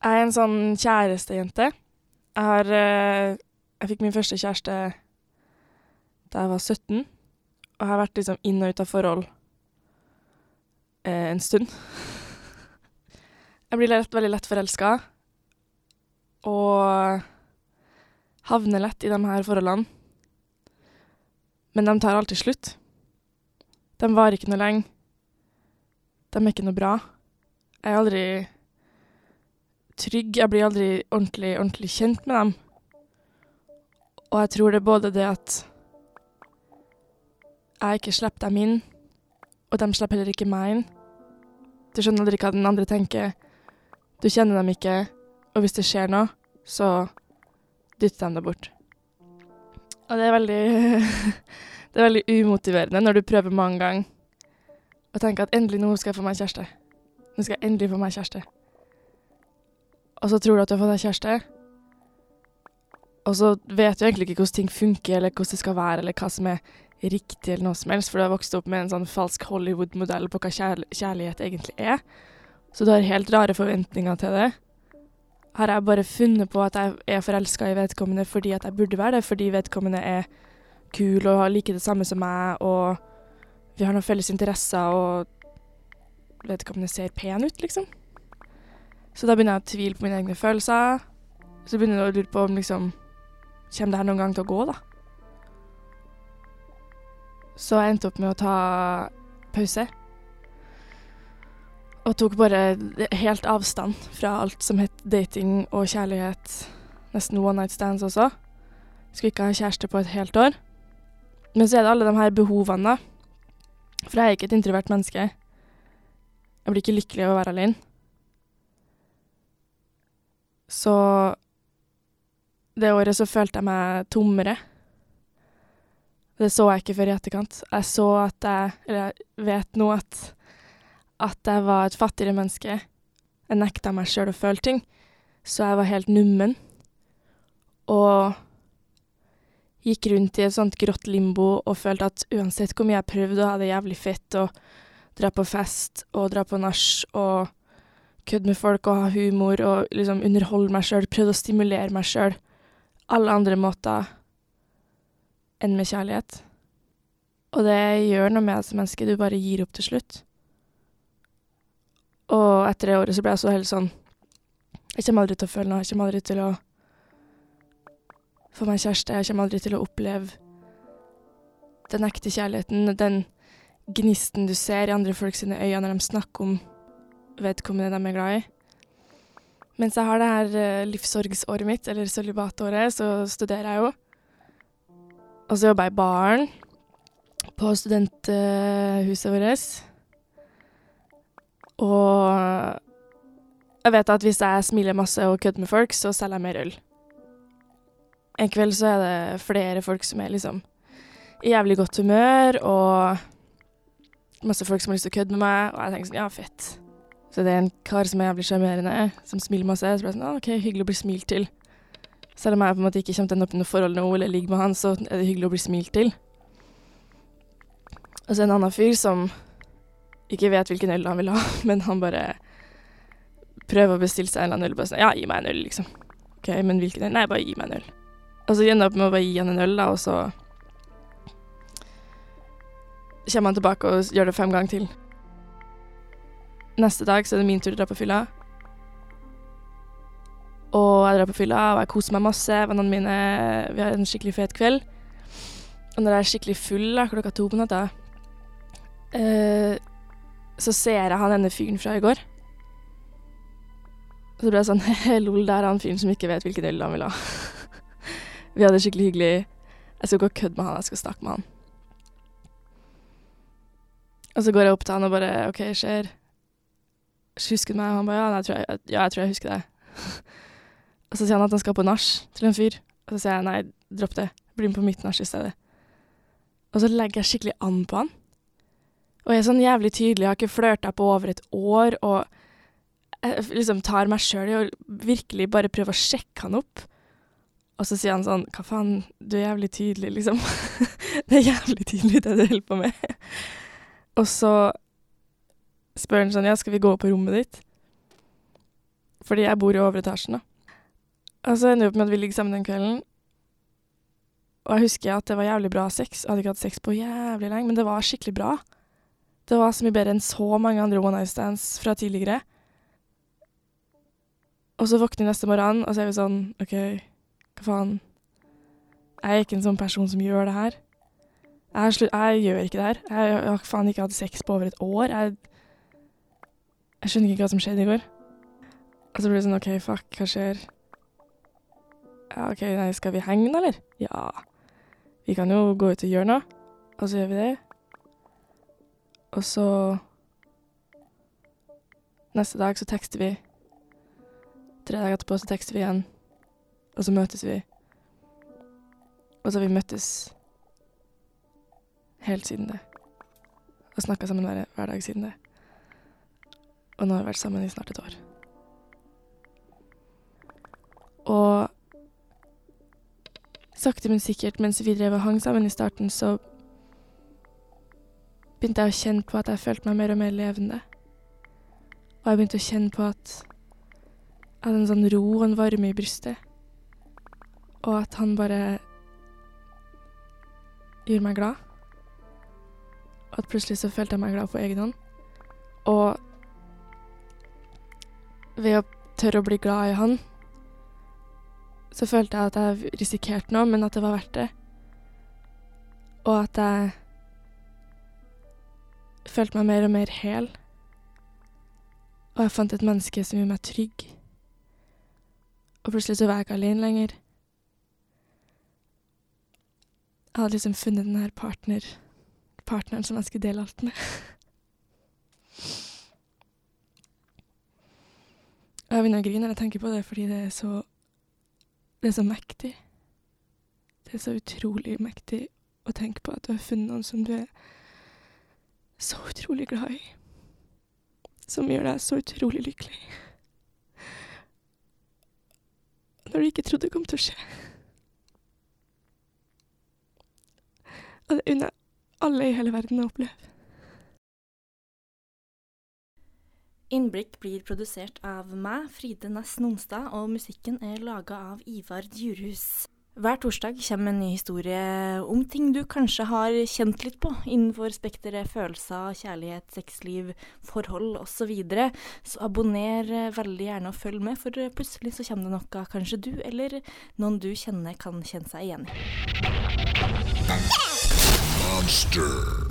Jeg er en sånn kjærestejente. Jeg har eh, Jeg fikk min første kjæreste da jeg var 17, og jeg har vært liksom inn og ut av forhold eh, en stund. Jeg blir lett, veldig lett forelska, og havner lett i de her forholdene. Men de tar alltid slutt. De varer ikke noe lenge. De er ikke noe bra. Jeg er aldri trygg. Jeg blir aldri ordentlig, ordentlig kjent med dem. Og jeg tror det er både det at jeg ikke slipper dem inn, og de slipper heller ikke meg inn. Du skjønner aldri hva den andre tenker. Du kjenner dem ikke, og hvis det skjer noe, så dytter de deg bort. Og det er veldig Det er veldig umotiverende når du prøver mange ganger og tenker at endelig nå skal jeg få meg kjæreste. Nå skal jeg endelig få meg kjæreste. Og så tror du at du har fått deg kjæreste, og så vet du egentlig ikke hvordan ting funker, eller hvordan det skal være, eller hva som er riktig, eller noe som helst, for du har vokst opp med en sånn falsk Hollywood-modell på hva kjærl kjærlighet egentlig er. Så du har helt rare forventninger til det. Har jeg bare funnet på at jeg er forelska i vedkommende fordi at jeg burde være det, fordi vedkommende er kul og liker det samme som meg, og vi har noen felles interesser, og vedkommende ser pen ut, liksom. Så da begynner jeg å tvile på mine egne følelser. Så begynner jeg å lure på om liksom Kommer det her noen gang til å gå, da? Så jeg endte opp med å ta pause. Og tok bare helt avstand fra alt som het dating og kjærlighet. Nesten one night stands også. Skulle ikke ha kjæreste på et helt år. Men så er det alle de her behovene, da. For jeg er ikke et introvert menneske. Jeg blir ikke lykkelig av å være alene. Så det året så følte jeg meg tommere. Det så jeg ikke før i etterkant. Jeg så at jeg Eller jeg vet nå at at jeg var et fattigere menneske. Jeg nekta meg sjøl å føle ting. Så jeg var helt nummen. Og gikk rundt i et sånt grått limbo og følte at uansett hvor mye jeg prøvde å ha det jævlig fett og dra på fest og dra på nach og kødde med folk og ha humor og liksom underholde meg sjøl, prøvde å stimulere meg sjøl alle andre måter enn med kjærlighet. Og det gjør noe med deg som menneske. Du bare gir opp til slutt. Og etter det året så ble jeg så helt sånn Jeg kommer aldri til å føle noe. Jeg kommer aldri til å få meg kjæreste. Jeg kommer aldri til å oppleve den ekte kjærligheten, den gnisten du ser i andre folk sine øyne når de snakker om vedkommende de er glad i. Mens jeg har det her uh, livssorgsåret mitt, eller sølibatåret, så studerer jeg jo. Og så jobber jeg i baren på studenthuset vårt. Og jeg vet at hvis jeg smiler masse og kødder med folk, så selger jeg mer øl. En kveld så er det flere folk som er liksom i jævlig godt humør, og masse folk som har lyst til å kødde med meg, og jeg tenker sånn, ja, fett. Så det er en kar som er jævlig sjarmerende, som smiler masse, så blir jeg sånn, OK, hyggelig å bli smilt til. Selv om jeg på en måte ikke kommer til å ende opp i noe forhold nå, eller ligge med han, så er det hyggelig å bli smilt til. Og så en annen fyr som ikke vet hvilken øl han vil ha, men han bare prøver å bestille seg en eller annen øl. Bare sånn Ja, gi meg en øl, liksom. OK, men hvilken øl? Nei, bare gi meg en øl. Og så ender jeg opp med å bare gi han en øl, da, og så kommer han tilbake og gjør det fem ganger til. Neste dag så er det min tur til å dra på fylla. Og jeg drar på fylla, og jeg koser meg masse. Vennene mine Vi har en skikkelig fet kveld. Og når jeg er skikkelig full da, klokka to på natta, uh, så ser jeg han ene fyren fra i går. Og så ble jeg sånn Lol, der er han fyren som ikke vet hvilken øl han vil ha. Vi hadde skikkelig hyggelig. Jeg skal og kødde med han, jeg skal snakke med han. Og så går jeg opp til han og bare OK, skjer. Husker meg? Og han bare ja, jeg tror jeg, ja, jeg tror jeg husker deg. og så sier han at han skal på nach til en fyr. Og så sier jeg nei, dropp det. Bli med på mitt nach i stedet. Og så legger jeg skikkelig an på han. Og jeg er sånn jævlig tydelig, jeg har ikke flørta på over et år, og jeg liksom tar meg sjøl i å virkelig bare prøve å sjekke han opp. Og så sier han sånn Hva faen, du er jævlig tydelig, liksom. det er jævlig tydelig det du holder på med. og så spør han sånn Ja, skal vi gå på rommet ditt? Fordi jeg bor i overetasjen, da. Og så ender vi opp med at vi ligger sammen den kvelden. Og jeg husker at det var jævlig bra sex. Jeg hadde ikke hatt sex på jævlig lenge, men det var skikkelig bra. Det var så mye bedre enn så mange andre one night stands fra tidligere. Og så våkner vi neste morgen, og så er vi sånn OK, hva faen? Jeg er ikke en sånn person som gjør det her. Jeg, jeg gjør ikke det her. Jeg har faen ikke hatt sex på over et år. Jeg, jeg skjønner ikke hva som skjedde i går. Og så blir det sånn OK, fuck, hva skjer? Ja, OK, nei, skal vi henge, eller? Ja. Vi kan jo gå ut og gjøre noe. Og så gjør vi det. Og så Neste dag så tekster vi. Tre dager etterpå så tekster vi igjen. Og så møtes vi. Og så har vi møttes helt siden det. Og snakka sammen hver, hver dag siden det. Og nå har vi vært sammen i snart et år. Og sakte, men sikkert, mens vi drev og hang sammen i starten, så begynte jeg å kjenne på at jeg følte meg mer og mer levende. Og jeg begynte å kjenne på at jeg hadde en sånn ro og en varme i brystet. Og at han bare gjorde meg glad. Og at plutselig så følte jeg meg glad på egen hånd. Og ved å tørre å bli glad i han, så følte jeg at jeg risikerte noe, men at det var verdt det. Og at jeg følte meg mer og mer hel. Og jeg fant et menneske som gjorde meg trygg. Og plutselig så var jeg ikke alene lenger. Jeg hadde liksom funnet den her partner, partneren som jeg skulle dele alt med. jeg begynner å grine når jeg tenker på det, fordi det er så Det er så mektig. Det er så utrolig mektig å tenke på at du har funnet noen som du er så utrolig glad i. Som gjør deg så utrolig lykkelig. Når du ikke trodde det kom til å skje. Og det unner jeg alle i hele verden å oppleve. Innblikk blir produsert av meg, Fride Næss Nonstad, og musikken er laga av Ivar Djurhus. Hver torsdag kommer en ny historie om ting du kanskje har kjent litt på innenfor spekteret følelser, kjærlighet, sexliv, forhold osv. Så, videre. så abonner veldig gjerne og følg med, for plutselig så kommer det noe kanskje du eller noen du kjenner kan kjenne seg igjen i. Monster.